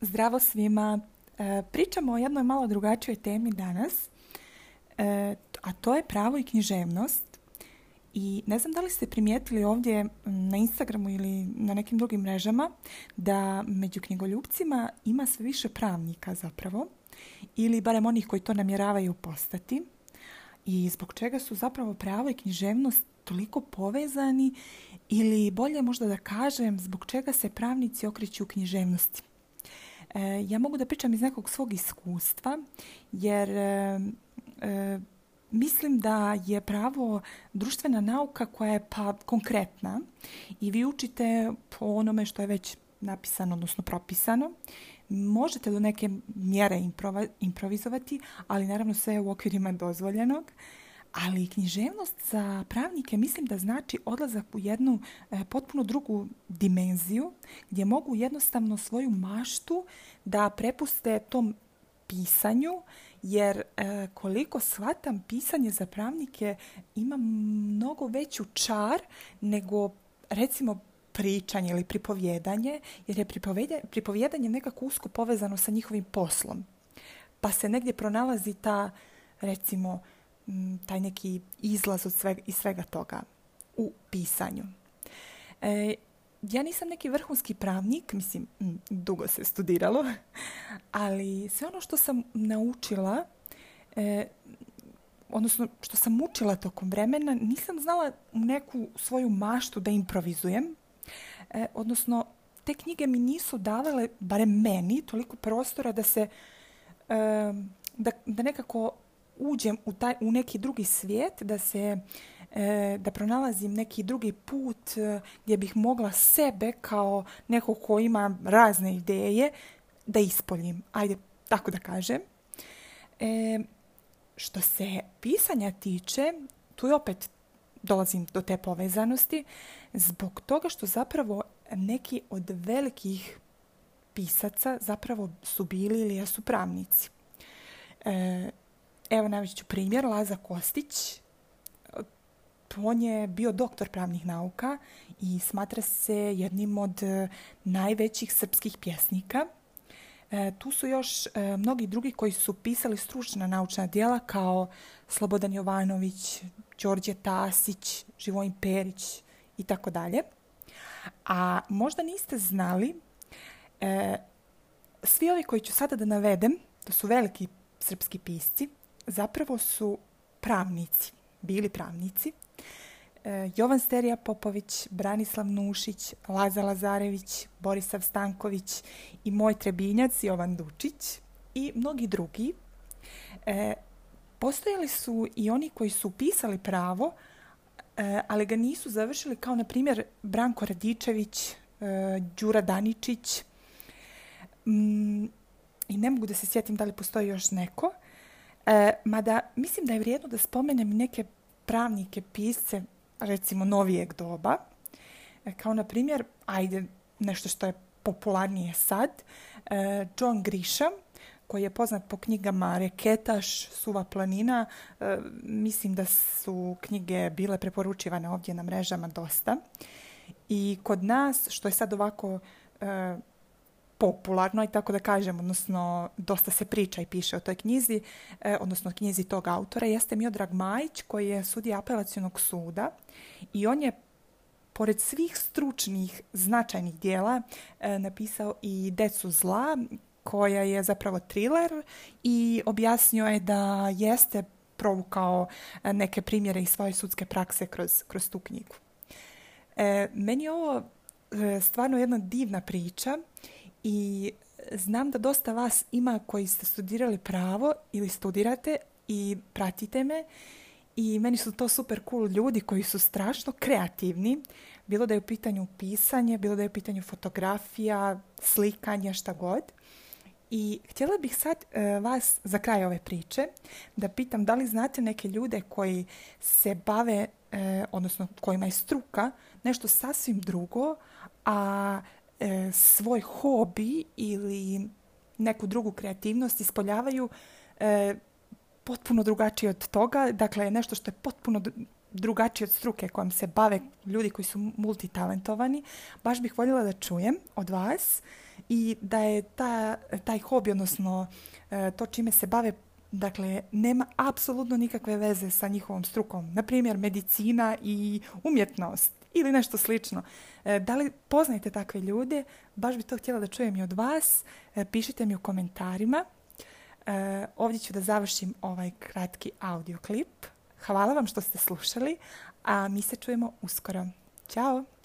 Zdravo svima. E, pričamo o jednoj malo drugačijoj temi danas, e, a to je pravo i književnost. I ne znam da li ste primijetili ovdje na Instagramu ili na nekim drugim mrežama da među knjigoljubcima ima sve više pravnika zapravo, ili barem onih koji to namjeravaju postati. I zbog čega su zapravo pravo i književnost toliko povezani ili bolje možda da kažem zbog čega se pravnici okreću u književnosti. E, ja mogu da pričam iz nekog svog iskustva, jer e, e, mislim da je pravo društvena nauka koja je pa konkretna i vi učite po onome što je već napisano, odnosno propisano. Možete do neke mjere improvizovati, ali naravno sve je u okvirima dozvoljenog ali književnost za pravnike mislim da znači odlazak u jednu e, potpuno drugu dimenziju gdje mogu jednostavno svoju maštu da prepuste tom pisanju jer e, koliko shvatam pisanje za pravnike ima mnogo veću čar nego recimo pričanje ili pripovjedanje jer je pripovjedanje nekako usko povezano sa njihovim poslom pa se negdje pronalazi ta recimo Mm, taj neki izlaz od svega, iz svega toga u pisanju. E, ja nisam neki vrhunski pravnik, mislim, mm, dugo se studiralo, ali sve ono što sam naučila, e, odnosno što sam učila tokom vremena, nisam znala neku svoju maštu da improvizujem, e, odnosno te knjige mi nisu davale, barem meni, toliko prostora da se, da nekako uđem u, taj, u neki drugi svijet, da se e, da pronalazim neki drugi put e, gdje bih mogla sebe kao nekog ko ima razne ideje da ispoljim. Ajde, tako da kažem. E, što se pisanja tiče, tu je opet dolazim do te povezanosti zbog toga što zapravo neki od velikih pisaca zapravo su bili ili jesu pravnici. E, Evo navest ću primjer, Laza Kostić, on je bio doktor pravnih nauka i smatra se jednim od e, najvećih srpskih pjesnika. E, tu su još e, mnogi drugi koji su pisali stručna naučna dijela kao Slobodan Jovanović, Đorđe Tasić, Živojn Perić i tako dalje. A možda niste znali, e, svi ovi koji ću sada da navedem, to su veliki srpski pisci, zapravo su pravnici, bili pravnici. E, Jovan Sterija Popović, Branislav Nušić, Laza Lazarević, Borisav Stanković i moj Trebinjac Jovan Dučić i mnogi drugi. E, postojali su i oni koji su pisali pravo, e, ali ga nisu završili kao, na primjer, Branko Radičević, Đura Daničić. Mm, I ne mogu da se sjetim da li postoji još neko. E, mada mislim da je vrijedno da spomenem neke pravnike, pisce, recimo novijeg doba, e, kao na primjer, ajde, nešto što je popularnije sad, e, John Grisham, koji je poznat po knjigama Reketaš, Suva planina. mislim da su knjige bile preporučivane ovdje na mrežama dosta. I kod nas, što je sad ovako popularno i tako da kažem, odnosno dosta se priča i piše o toj knjizi, e, odnosno knjizi tog autora, jeste Miodrag Majić koji je sudija apelacionog suda i on je pored svih stručnih značajnih dijela e, napisao i Decu zla koja je zapravo thriller i objasnio je da jeste provukao e, neke primjere iz svoje sudske prakse kroz, kroz tu knjigu. E, meni je ovo stvarno jedna divna priča i znam da dosta vas ima koji ste studirali pravo ili studirate i pratite me i meni su to super cool ljudi koji su strašno kreativni, bilo da je u pitanju pisanje, bilo da je u pitanju fotografija, slikanje, šta god. I htjela bih sad e, vas za kraj ove priče da pitam da li znate neke ljude koji se bave, e, odnosno kojima je struka nešto sasvim drugo, a E, svoj hobi ili neku drugu kreativnost ispoljavaju e, potpuno drugačije od toga. Dakle, nešto što je potpuno drugačije od struke kojom se bave ljudi koji su multitalentovani. Baš bih voljela da čujem od vas i da je ta, taj hobi, odnosno e, to čime se bave, dakle, nema apsolutno nikakve veze sa njihovom strukom. Na primjer, medicina i umjetnost ili nešto slično. E, da li poznajete takve ljude? Baš bi to htjela da čujem i od vas. E, pišite mi u komentarima. E, ovdje ću da završim ovaj kratki audio klip. Hvala vam što ste slušali, a mi se čujemo uskoro. Ćao!